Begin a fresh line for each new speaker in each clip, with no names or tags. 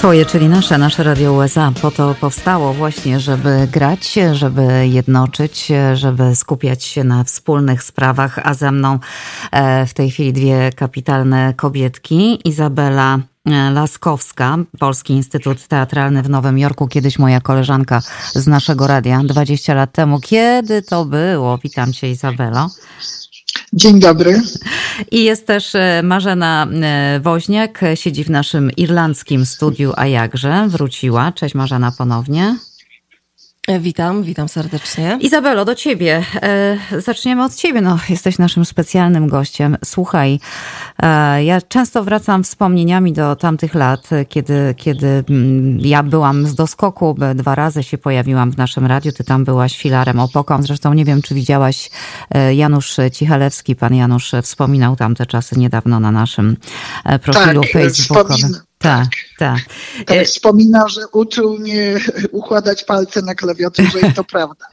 Twoje, czyli nasze, nasze Radio USA po to powstało właśnie, żeby grać, żeby jednoczyć, żeby skupiać się na wspólnych sprawach, a ze mną e, w tej chwili dwie kapitalne kobietki. Izabela e, Laskowska, Polski Instytut Teatralny w Nowym Jorku, kiedyś moja koleżanka z naszego radia, 20 lat temu. Kiedy to było? Witam Cię Izabelo.
Dzień dobry.
I jest też e, Marzena e, Woźniak, siedzi w naszym irlandzkim studiu, a jakże wróciła. Cześć Marzena ponownie.
E, witam, witam serdecznie.
Izabelo, do ciebie. E, zaczniemy od ciebie. No, jesteś naszym specjalnym gościem. Słuchaj, e, ja często wracam wspomnieniami do tamtych lat, kiedy, kiedy mm, ja byłam z doskoku, dwa razy się pojawiłam w naszym radiu. Ty tam byłaś filarem opoką. Zresztą nie wiem, czy widziałaś Janusz Cichalewski. Pan Janusz wspominał tamte czasy niedawno na naszym profilu
tak,
facebookowym.
Wspomin
tak, tak.
Tak e, wspomina, że uczył mnie układać palce na klawiaturze i to prawda.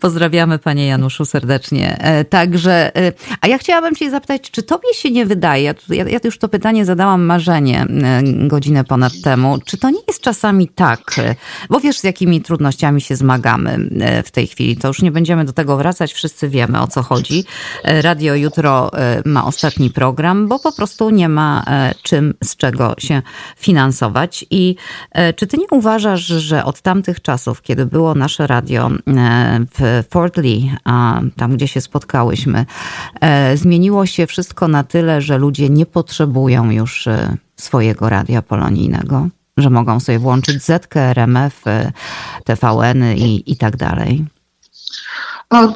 Pozdrawiamy panie Januszu serdecznie. E, także, e, a ja chciałabym cię zapytać, czy tobie się nie wydaje, ja, ja już to pytanie zadałam Marzenie godzinę ponad temu, czy to nie jest czasami tak, bo wiesz z jakimi trudnościami się zmagamy w tej chwili, to już nie będziemy do tego wracać, wszyscy wiemy o co chodzi. Radio jutro ma ostatni program, bo po prostu nie ma czym, z czego czego się finansować. I e, czy ty nie uważasz, że od tamtych czasów, kiedy było nasze radio e, w Fort Lee, tam gdzie się spotkałyśmy, e, zmieniło się wszystko na tyle, że ludzie nie potrzebują już swojego radia polonijnego? Że mogą sobie włączyć Zetkę, RMF, TVN i, i tak dalej?
No,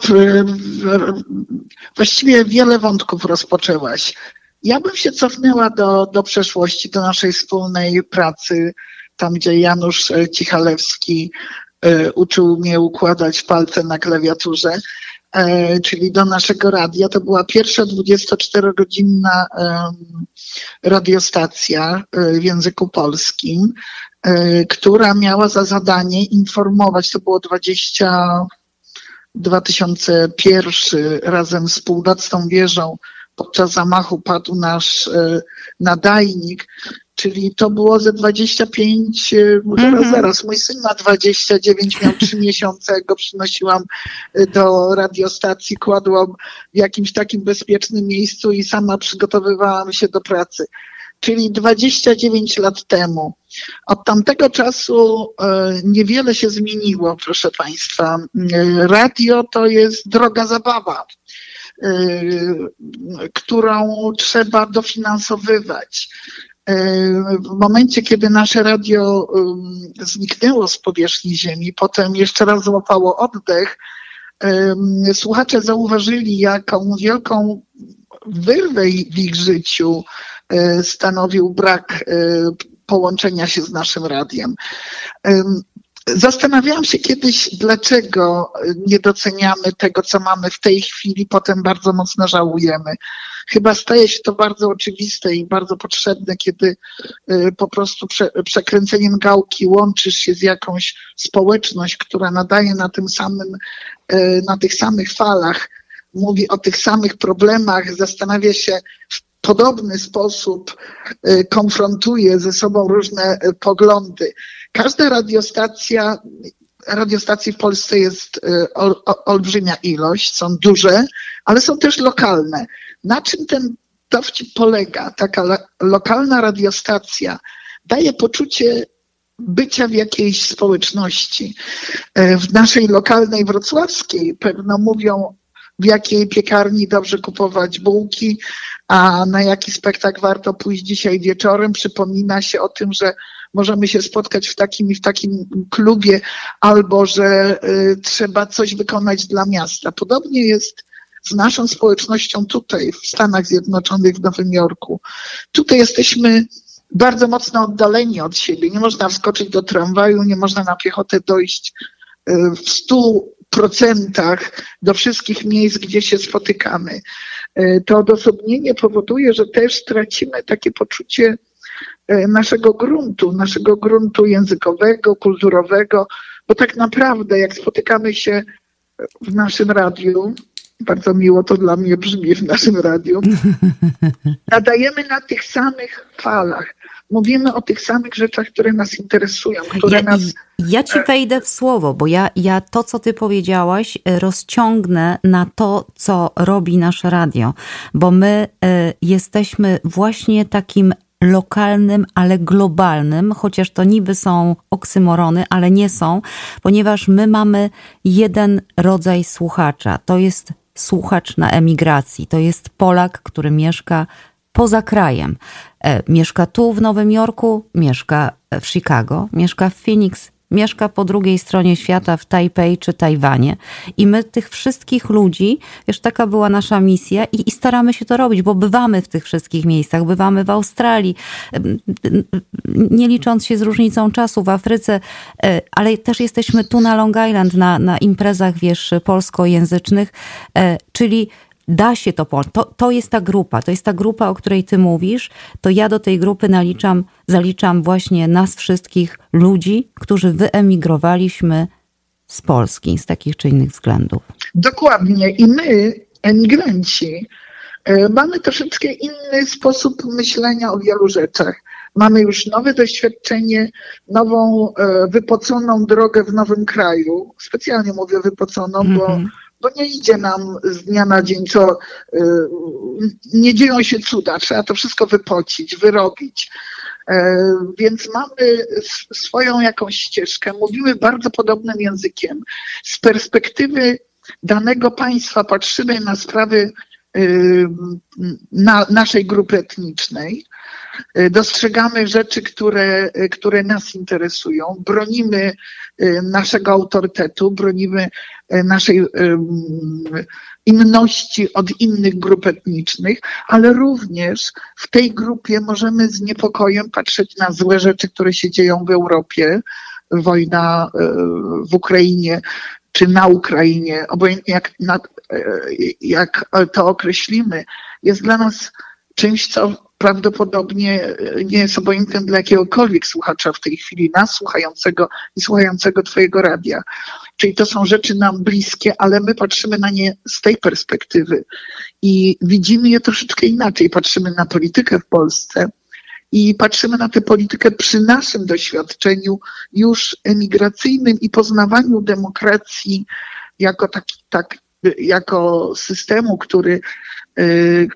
właściwie wiele wątków rozpoczęłaś. Ja bym się cofnęła do, do przeszłości, do naszej wspólnej pracy, tam gdzie Janusz e, Cichalewski y, uczył mnie układać palce na klawiaturze, y, czyli do naszego radia. To była pierwsza 24-godzinna y, radiostacja w języku polskim, która miała za zadanie informować, to było 20, 2001 razem z Północną Wieżą podczas zamachu padł nasz e, nadajnik, czyli to było ze 25, mm zaraz, zaraz, mój syn ma 29, miał 3 miesiące, go przynosiłam e, do radiostacji, kładłam w jakimś takim bezpiecznym miejscu i sama przygotowywałam się do pracy. Czyli 29 lat temu. Od tamtego czasu e, niewiele się zmieniło, proszę Państwa. Radio to jest droga zabawa. Y, którą trzeba dofinansowywać. Y, w momencie, kiedy nasze radio y, zniknęło z powierzchni Ziemi, potem jeszcze raz złapało oddech, słuchacze zauważyli, jaką wielką wyrwę w ich życiu stanowił brak połączenia się z naszym radiem. Zastanawiałam się kiedyś, dlaczego nie doceniamy tego, co mamy w tej chwili, potem bardzo mocno żałujemy. Chyba staje się to bardzo oczywiste i bardzo potrzebne, kiedy y, po prostu prze, przekręceniem gałki łączysz się z jakąś społeczność, która nadaje na tym samym, y, na tych samych falach, mówi o tych samych problemach, zastanawia się w podobny sposób y, konfrontuje ze sobą różne poglądy. Każda radiostacja, radiostacji w Polsce jest y, ol, olbrzymia ilość, są duże, ale są też lokalne. Na czym ten dowcip polega? Taka lokalna radiostacja daje poczucie bycia w jakiejś społeczności. Y, w naszej lokalnej wrocławskiej pewno mówią, w jakiej piekarni dobrze kupować bułki, a na jaki spektakl warto pójść dzisiaj wieczorem. Przypomina się o tym, że możemy się spotkać w takim i w takim klubie, albo że y, trzeba coś wykonać dla miasta. Podobnie jest z naszą społecznością tutaj w Stanach Zjednoczonych, w Nowym Jorku. Tutaj jesteśmy bardzo mocno oddaleni od siebie. Nie można wskoczyć do tramwaju, nie można na piechotę dojść y, w stu procentach do wszystkich miejsc, gdzie się spotykamy. Y, to odosobnienie powoduje, że też tracimy takie poczucie E, naszego gruntu, naszego gruntu językowego, kulturowego, bo tak naprawdę jak spotykamy się w naszym radiu, bardzo miło to dla mnie brzmi w naszym radiu, nadajemy na tych samych falach. Mówimy o tych samych rzeczach, które nas interesują, które
ja,
nas...
Ja ci wejdę w słowo, bo ja, ja to, co ty powiedziałaś, e, rozciągnę na to, co robi nasze radio, bo my y, jesteśmy właśnie takim lokalnym, ale globalnym, chociaż to niby są oksymorony, ale nie są, ponieważ my mamy jeden rodzaj słuchacza. To jest słuchacz na emigracji. To jest Polak, który mieszka poza krajem. E, mieszka tu w Nowym Jorku, mieszka w Chicago, mieszka w Phoenix, mieszka po drugiej stronie świata w Tajpej czy Tajwanie. I my tych wszystkich ludzi, wiesz, taka była nasza misja i, i, staramy się to robić, bo bywamy w tych wszystkich miejscach. Bywamy w Australii, nie licząc się z różnicą czasu w Afryce, e, ale też jesteśmy tu na Long Island, na, na imprezach, wiesz, polskojęzycznych, e, czyli da się to połączyć. To, to jest ta grupa, to jest ta grupa, o której ty mówisz, to ja do tej grupy naliczam, zaliczam właśnie nas wszystkich ludzi, którzy wyemigrowaliśmy z Polski z takich czy innych względów.
Dokładnie. I my, emigranci, e, mamy troszeczkę inny sposób myślenia o wielu rzeczach. Mamy już nowe doświadczenie, nową, e, wypoconą drogę w nowym kraju. Specjalnie mówię wypoconą, mm -hmm. bo mhm bo nie idzie nam z dnia na dzień, co y, nie dzieją się cuda, trzeba to wszystko wypocić, wyrobić. E, więc mamy swoją jakąś ścieżkę, mówimy bardzo podobnym językiem. Z perspektywy danego państwa patrzymy na sprawy y, na naszej grupy etnicznej. Y, dostrzegamy rzeczy, które, które nas interesują, bronimy naszego autorytetu, bronimy naszej inności od innych grup etnicznych, ale również w tej grupie możemy z niepokojem patrzeć na złe rzeczy, które się dzieją w Europie, wojna w Ukrainie czy na Ukrainie, obojętnie jak, jak to określimy, jest dla nas czymś, co prawdopodobnie nie jest obojętnym dla jakiegokolwiek słuchacza w tej chwili, nas słuchającego i słuchającego Twojego radia. Czyli to są rzeczy nam bliskie, ale my patrzymy na nie z tej perspektywy i widzimy je troszeczkę inaczej. Patrzymy na politykę w Polsce i patrzymy na tę politykę przy naszym doświadczeniu już emigracyjnym i poznawaniu demokracji jako, taki, tak, jako systemu, który, y,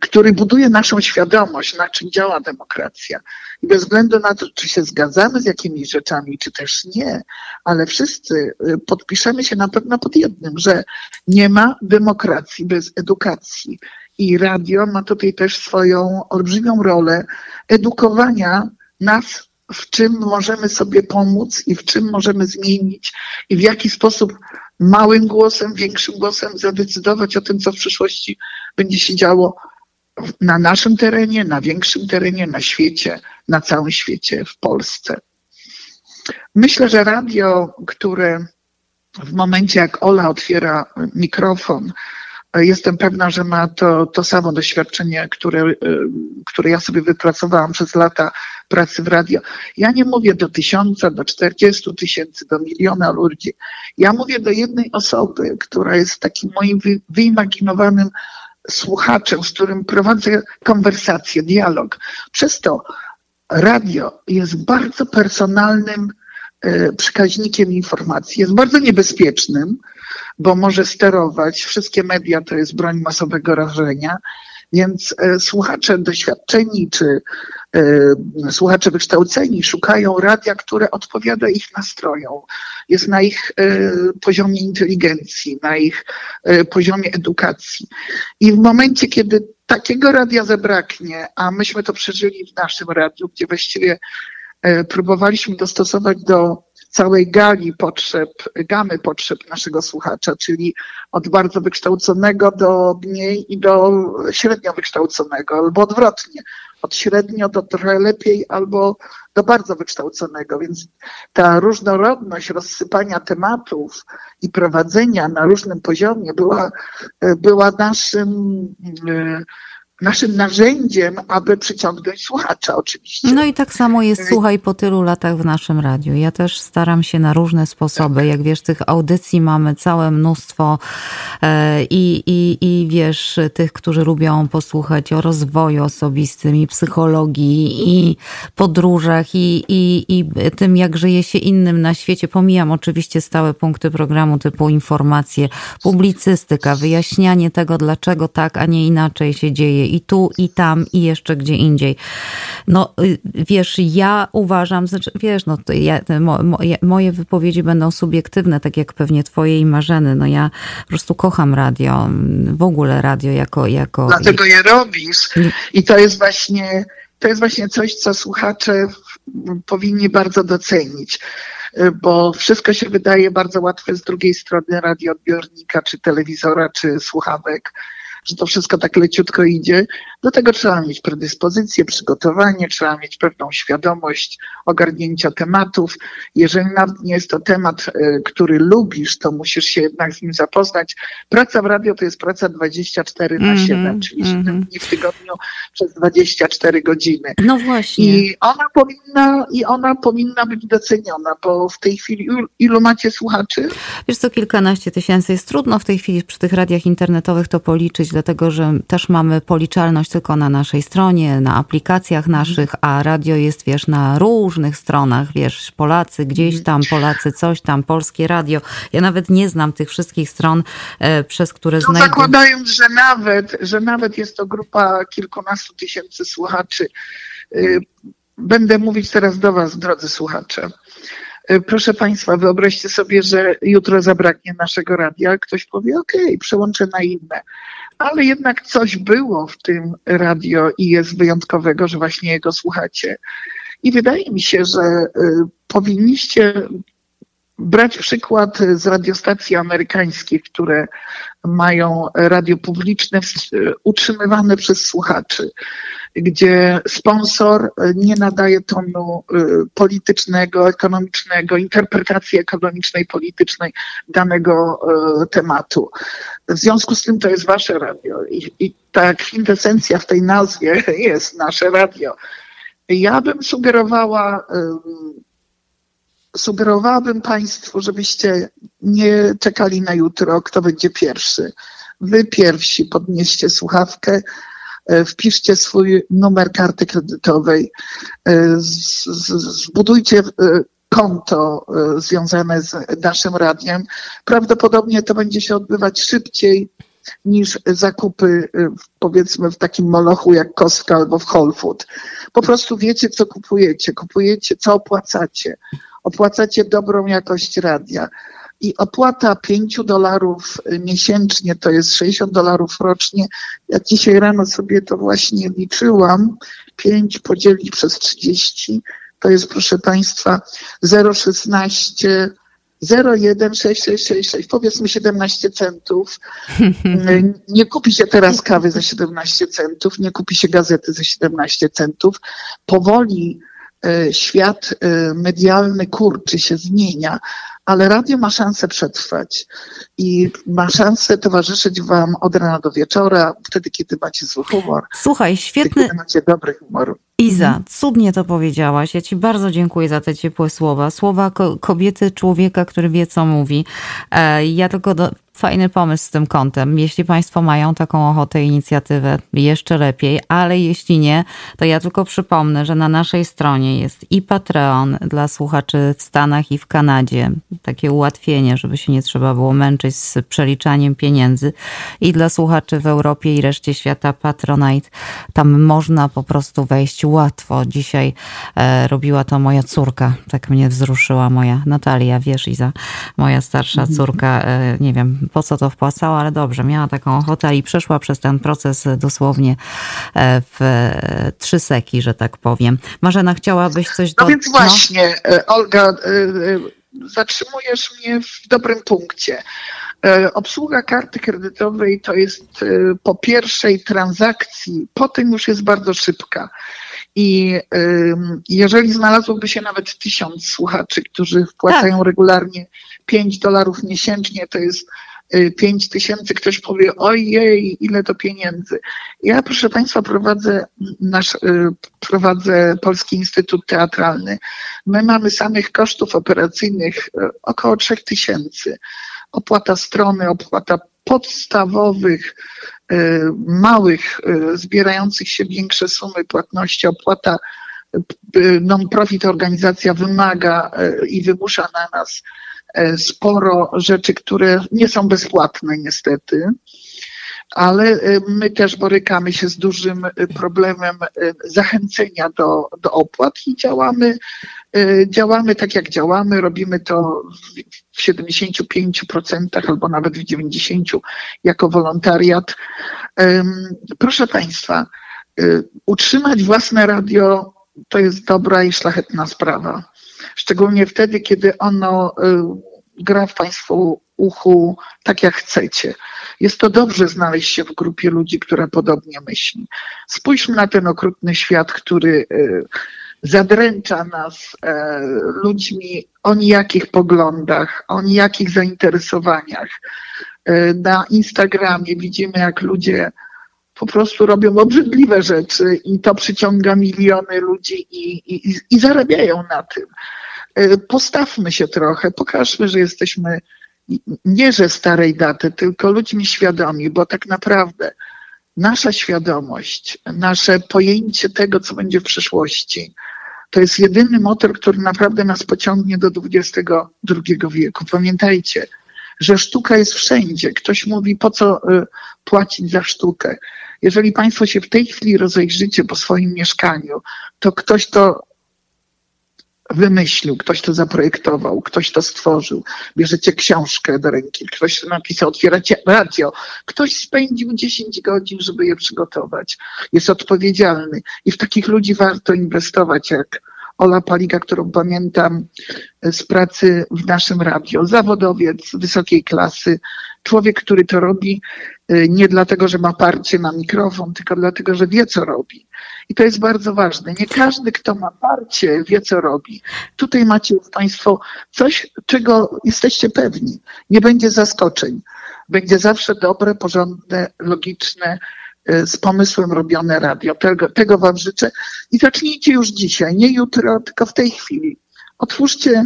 który buduje naszą świadomość, na czym działa demokracja. I bez względu na to, czy się zgadzamy z jakimiś rzeczami, czy też nie, ale wszyscy y, podpiszemy się na pewno pod jednym, że nie ma demokracji bez edukacji. I radio ma tutaj też swoją olbrzymią rolę edukowania nas, w czym możemy sobie pomóc i w czym możemy zmienić i w jaki sposób małym głosem, większym głosem zadecydować o tym, co w przyszłości będzie się działo na naszym terenie, na większym terenie, na świecie, na całym świecie, w Polsce. Myślę, że radio, które w momencie jak Ola otwiera mikrofon, jestem pewna, że ma to, to samo doświadczenie, które, które ja sobie wypracowałam przez lata pracy w radio. Ja nie mówię do tysiąca, do czterdziestu tysięcy, do miliona ludzi. Ja mówię do jednej osoby, która jest takim moim wyimaginowanym słuchaczem, z którym prowadzę konwersację, dialog. Przez to radio jest bardzo personalnym e, przekaźnikiem informacji. Jest bardzo niebezpiecznym, bo może sterować. Wszystkie media to jest broń masowego rażenia. Więc e, słuchacze doświadczeni czy e, słuchacze wykształceni szukają radia, które odpowiada ich nastrojom, jest na ich e, poziomie inteligencji, na ich poziomie edukacji. I w momencie, kiedy takiego radia zabraknie, a myśmy to przeżyli w naszym radiu, gdzie właściwie próbowaliśmy dostosować do całej gali potrzeb, gamy potrzeb naszego słuchacza, czyli od bardzo wykształconego do mniej i do średnio wykształconego, albo odwrotnie, od średnio do trochę lepiej, albo do bardzo wykształconego. Więc ta różnorodność rozsypania tematów i prowadzenia na różnym poziomie była, była naszym naszym narzędziem, aby przyciągnąć słuchacza oczywiście.
No i tak samo jest, słuchaj, po tylu latach w naszym radiu. Ja też staram się na różne sposoby. Jak wiesz, tych audycji mamy całe mnóstwo e, i, i, i wiesz, tych, którzy lubią posłuchać o rozwoju osobistym i psychologii i podróżach i, i, i tym, jak żyje się innym na świecie. Pomijam oczywiście stałe punkty programu typu informacje, publicystyka, wyjaśnianie tego, dlaczego tak, a nie inaczej się dzieje i tu, i tam, i jeszcze gdzie indziej. No y, wiesz, ja uważam, znaczy, wiesz, no to ja, mo, mo, moje wypowiedzi będą subiektywne, tak jak pewnie twoje i Marzeny. No ja po prostu kocham radio, w ogóle radio jako... jako
Dlatego je robisz i to jest właśnie, to jest właśnie coś, co słuchacze powinni bardzo docenić bo wszystko się wydaje bardzo łatwe z drugiej strony radioodbiornika, czy telewizora, czy słuchawek że to wszystko tak leciutko idzie. Do tego trzeba mieć predyspozycję, przygotowanie, trzeba mieć pewną świadomość ogarnięcia tematów. Jeżeli nawet nie jest to temat, e, który lubisz, to musisz się jednak z nim zapoznać. Praca w radio to jest praca 24 na 7, mm -hmm, czyli 7 mm -hmm. dni w tygodniu przez 24 godziny.
No właśnie.
I ona powinna, i ona powinna być doceniona, bo w tej chwili ilu macie słuchaczy?
Wiesz co, kilkanaście tysięcy. Jest trudno w tej chwili przy tych radiach internetowych to policzyć, dlatego że też mamy policzalność tylko na naszej stronie, na aplikacjach naszych, a radio jest, wiesz, na różnych stronach, wiesz, Polacy gdzieś mhm. tam, Polacy coś tam, Polskie Radio. Ja nawet nie znam tych wszystkich stron, e, przez które no, znajdę.
Zakładając, że nawet, że nawet jest to grupa kilkunastu tysięcy słuchaczy, y, będę mówić teraz do Was, drodzy słuchacze. Y, proszę Państwa, wyobraźcie sobie, że jutro zabraknie naszego radia. Ktoś powie, OK, przełączę na inne ale jednak coś było w tym radio i jest wyjątkowego, że właśnie jego słuchacie. I wydaje mi się, że y, powinniście brać przykład z radiostacji amerykańskich, które mają radio publiczne utrzymywane przez słuchaczy gdzie sponsor e, nie nadaje tonu e, politycznego, ekonomicznego, interpretacji ekonomicznej, politycznej danego e, tematu. W związku z tym to jest wasze radio i, i ta kwintesencja w tej nazwie jest nasze radio. Ja bym sugerowała, sugerowałabym Państwu, żebyście nie czekali na jutro, kto będzie pierwszy. Wy pierwsi podnieście słuchawkę, wpiszcie swój numer karty kredytowej, e, zbudujcie e, konto związane z naszym radiem. Prawdopodobnie to będzie się odbywać szybciej niż zakupy powiedzmy w takim molochu jak Costco albo w Whole Food. Po prostu wiecie, co kupujecie, kupujecie, co opłacacie. Opłacacie dobrą jakość radia i opłata 5 dolarów miesięcznie to jest 60 dolarów rocznie. Ja dzisiaj rano sobie to właśnie liczyłam. 5 podzielić przez 30 to jest, proszę Państwa, 0,16 0,1666, powiedzmy 17 centów. Nie kupi się teraz kawy za 17 centów, nie kupi się gazety za 17 centów. Powoli świat e, medialny kurczy się, zmienia, ale radio ma szansę przetrwać i ma szansę towarzyszyć wam od rana do wieczora, wtedy, kiedy macie zły humor.
Słuchaj, świetny...
Kiedy macie dobry humor.
Iza, mhm. cudnie to powiedziałaś. Ja Ci bardzo dziękuję za te ciepłe słowa. Słowa kobiety, człowieka, który wie, co mówi. E, ja tylko do, fajny pomysł z tym kątem. Jeśli Państwo mają taką ochotę, inicjatywę, jeszcze lepiej, ale jeśli nie, to ja tylko przypomnę, że na naszej stronie jest i Patreon dla słuchaczy w Stanach i w Kanadzie, takie ułatwienie, żeby się nie trzeba było męczyć z przeliczaniem pieniędzy, i dla słuchaczy w Europie i reszcie świata Patronite. Tam można po prostu wejść łatwo. Dzisiaj e, robiła to moja córka, tak mnie wzruszyła moja Natalia, wiesz Iza, moja starsza córka, e, nie wiem po co to wpłacała, ale dobrze, miała taką ochotę i przeszła przez ten proces dosłownie e, w trzy seki, że tak powiem. Marzena, chciałabyś coś
do... No więc właśnie, no? Olga, zatrzymujesz mnie w dobrym punkcie. Obsługa karty kredytowej to jest po pierwszej transakcji, potem już jest bardzo szybka. I jeżeli znalazłoby się nawet tysiąc słuchaczy, którzy wpłacają tak. regularnie 5 dolarów miesięcznie, to jest 5 tysięcy, ktoś powie, ojej, ile to pieniędzy. Ja, proszę Państwa, prowadzę nasz, prowadzę Polski Instytut Teatralny. My mamy samych kosztów operacyjnych około 3 tysięcy. Opłata strony, opłata podstawowych, małych, zbierających się większe sumy płatności, opłata non-profit organizacja wymaga i wymusza na nas sporo rzeczy, które nie są bezpłatne niestety, ale e, my też borykamy się z dużym problemem zachęcenia do, do opłat i działamy, działamy tak jak działamy, robimy to w 75% albo nawet w 90% jako wolontariat. Proszę Państwa, utrzymać własne radio to jest dobra i szlachetna sprawa. Szczególnie wtedy, kiedy ono y, gra w Państwu uchu tak jak chcecie. Jest to dobrze znaleźć się w grupie ludzi, która podobnie myśli. Spójrzmy na ten okrutny świat, który y, zadręcza nas e, ludźmi o nijakich poglądach, o nijakich zainteresowaniach. E, na Instagramie widzimy, jak ludzie po prostu robią obrzydliwe rzeczy i to przyciąga miliony ludzi i, i, i zarabiają na tym. E, postawmy się trochę, pokażmy, że jesteśmy nie że starej daty, tylko ludźmi świadomi, bo tak naprawdę nasza świadomość, nasze pojęcie tego, co będzie w przyszłości, to jest jedyny motor, który naprawdę nas pociągnie do XXI wieku. Pamiętajcie, że sztuka jest wszędzie. Ktoś mówi, po co y, płacić za sztukę. Jeżeli Państwo się w tej chwili rozejrzycie po swoim mieszkaniu, to ktoś to wymyślił, ktoś to zaprojektował, ktoś to stworzył. Bierzecie książkę do ręki, ktoś to napisał, otwieracie radio, ktoś spędził 10 godzin, żeby je przygotować. Jest odpowiedzialny i w takich ludzi warto inwestować, jak Ola Paliga, którą pamiętam z pracy w naszym radio. Zawodowiec wysokiej klasy, człowiek, który to robi y, nie dlatego, że ma parcie na mikrofon, tylko dlatego, że wie, co robi. I to jest bardzo ważne. Nie każdy, kto ma parcie, wie, co robi. Tutaj macie Państwo coś, czego jesteście pewni. Nie będzie zaskoczeń. Będzie zawsze dobre, porządne, logiczne, z pomysłem robione radio. Tego, tego Wam życzę. I zacznijcie już dzisiaj, nie jutro, tylko w tej chwili. Otwórzcie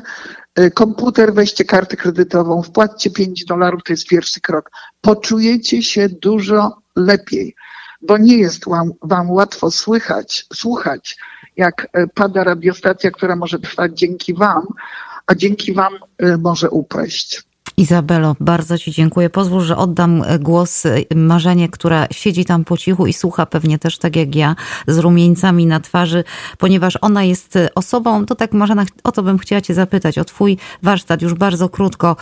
y, komputer, weźcie kartę kredytową, wpłaccie 5 dolarów, to jest pierwszy krok. Poczujecie się dużo lepiej, bo nie jest wam, łatwo słychać, słuchać, jak y, pada radiostacja, która może trwać dzięki wam, a dzięki wam y, może upaść.
Izabelo, bardzo Ci dziękuję. Pozwól, że oddam e, głos e, Marzenie, która siedzi tam po cichu i słucha pewnie też tak jak ja, z rumieńcami na twarzy, ponieważ ona jest e, osobą, to tak Marzena, o to bym chciała Cię zapytać, o Twój warsztat, już bardzo krótko.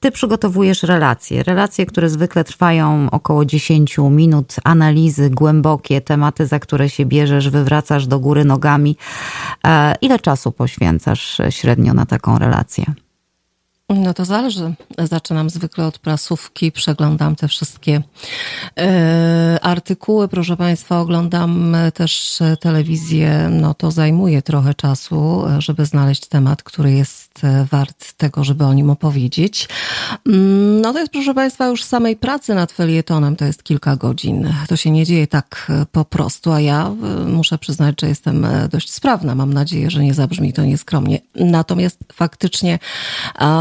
Ty przygotowujesz relacje, relacje, które zwykle trwają około 10 minut, analizy głębokie, tematy, za które się bierzesz, wywracasz do góry nogami. Ile czasu poświęcasz średnio na taką relację?
No to zależy. Zaczynam zwykle od prasówki, przeglądam te wszystkie e, artykuły. Proszę Państwa, oglądam też telewizję. No to zajmuje trochę czasu, żeby znaleźć temat, który jest wart tego, żeby o nim opowiedzieć. Mm, no to jest, proszę Państwa, już samej pracy nad felietonem to jest kilka godzin. To się nie dzieje tak po prostu, a ja e, muszę przyznać, że jestem dość sprawna. Mam nadzieję, że nie zabrzmi to nieskromnie. Natomiast faktycznie,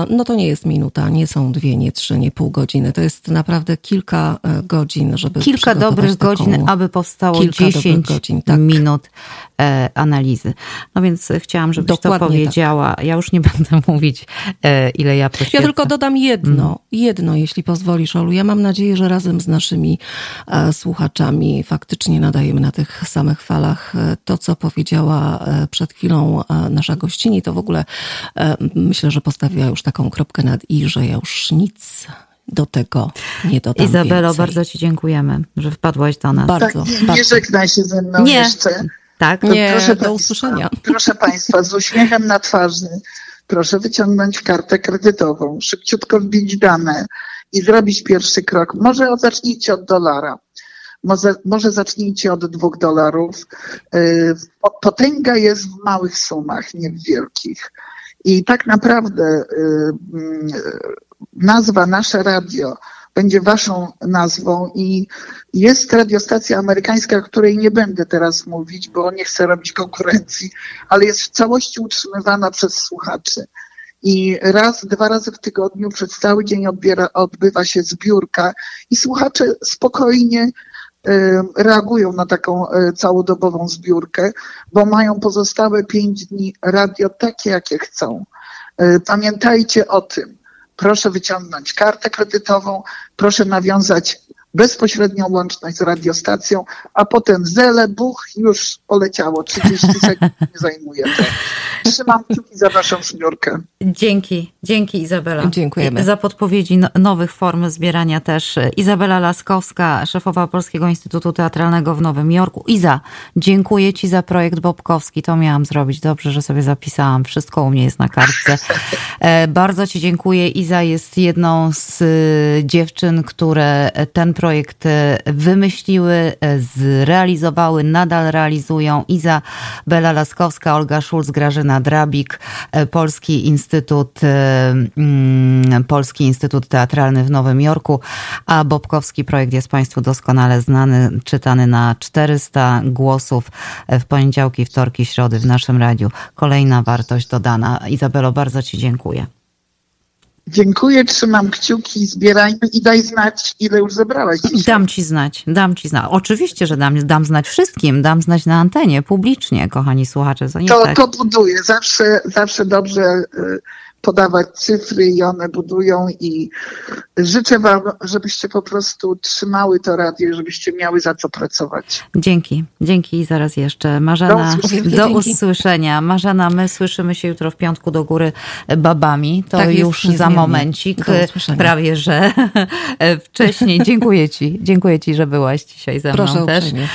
no to nie jest minuta, nie są dwie, nie trzy, nie pół godziny. To jest naprawdę kilka e, godzin, żeby
Kilka dobrych taką... godzin, aby powstało kilka 10 godzin, tak. minut e, analizy. No więc chciałam, żebyś Dokładnie to tak. powiedziała. Tak. Ja już nie będę mówić, e, ile ja poświęcę.
Ja tylko dodam jedno, mm. jedno, jeśli pozwolisz, Olu. Ja mam nadzieję, że razem z naszymi e, słuchaczami faktycznie nadajemy na tych samych falach e, to, co powiedziała e, przed chwilą nasza gościni. To w ogóle myślę, że postawiła już taką kropkę nad i, że ja już nic do tego nie dodam
Izabelo,
więcej.
bardzo Ci dziękujemy, że wpadłaś do nas.
Bardzo, tak, nie, bardzo. nie żegnaj się ze mną nie. jeszcze.
Tak,
nie, proszę do usłyszenia.
Proszę Państwa, z uśmiechem na twarzy proszę wyciągnąć kartę kredytową, szybciutko wbić dane i zrobić pierwszy krok. Może zacznijcie od dolara. Może, może zacznijcie od dwóch dolarów. Y, potęga jest w małych sumach, nie w wielkich. I tak naprawdę y, mm, nazwa Nasze Radio będzie waszą nazwą i jest radiostacja amerykańska, której nie będę teraz mówić, bo nie chcę robić konkurencji, ale jest w całości utrzymywana przez słuchaczy. I raz, dwa razy w tygodniu przez cały dzień odbiera, odbywa się zbiórka i słuchacze spokojnie reagują na taką całodobową zbiórkę, bo mają pozostałe pięć dni radio takie, jakie chcą. Pamiętajcie o tym. Proszę wyciągnąć kartę kredytową, proszę nawiązać bezpośrednią łączność z radiostacją, a potem zele, buch, już poleciało. 30 sekund nie zajmuje to. Trzymam kciuki za waszą zbiórkę.
Dzięki, dzięki Izabela.
Dziękujemy.
Za podpowiedzi no, nowych form zbierania też. Izabela Laskowska, szefowa Polskiego Instytutu Teatralnego w Nowym Jorku. Iza, dziękuję Ci za projekt Bobkowski. To miałam zrobić. Dobrze, że sobie zapisałam. Wszystko u mnie jest na kartce. Bardzo Ci dziękuję. Iza jest jedną z dziewczyn, które ten projekt wymyśliły, zrealizowały, nadal realizują. Iza Bela Laskowska, Olga Szulc, Grażyna Drabik, Polski Instytut, Polski Instytut Teatralny w Nowym Jorku, a Bobkowski projekt jest Państwu doskonale znany, czytany na 400 głosów w poniedziałki, wtorki, środy w naszym radiu. Kolejna wartość dodana. Izabelo, bardzo Ci dziękuję.
Dziękuję, trzymam kciuki, zbierajmy i daj znać, ile już zebrałaś dzisiaj.
Dam ci znać, dam ci znać. Oczywiście, że dam, dam znać wszystkim, dam znać na antenie, publicznie, kochani słuchacze. To, tak.
to buduje, zawsze, zawsze dobrze podawać cyfry i one budują i życzę wam, żebyście po prostu trzymały to radio, żebyście miały za co pracować.
Dzięki, dzięki i zaraz jeszcze. Marzena,
Do usłyszenia.
do usłyszenia. Marzena, my słyszymy się jutro w piątku do góry babami. To
Tak jest,
już za
niezmiennie.
momencik, prawie że wcześniej. Dziękuję ci, dziękuję ci, że byłaś dzisiaj ze mną
Proszę
też.
uprzejmie.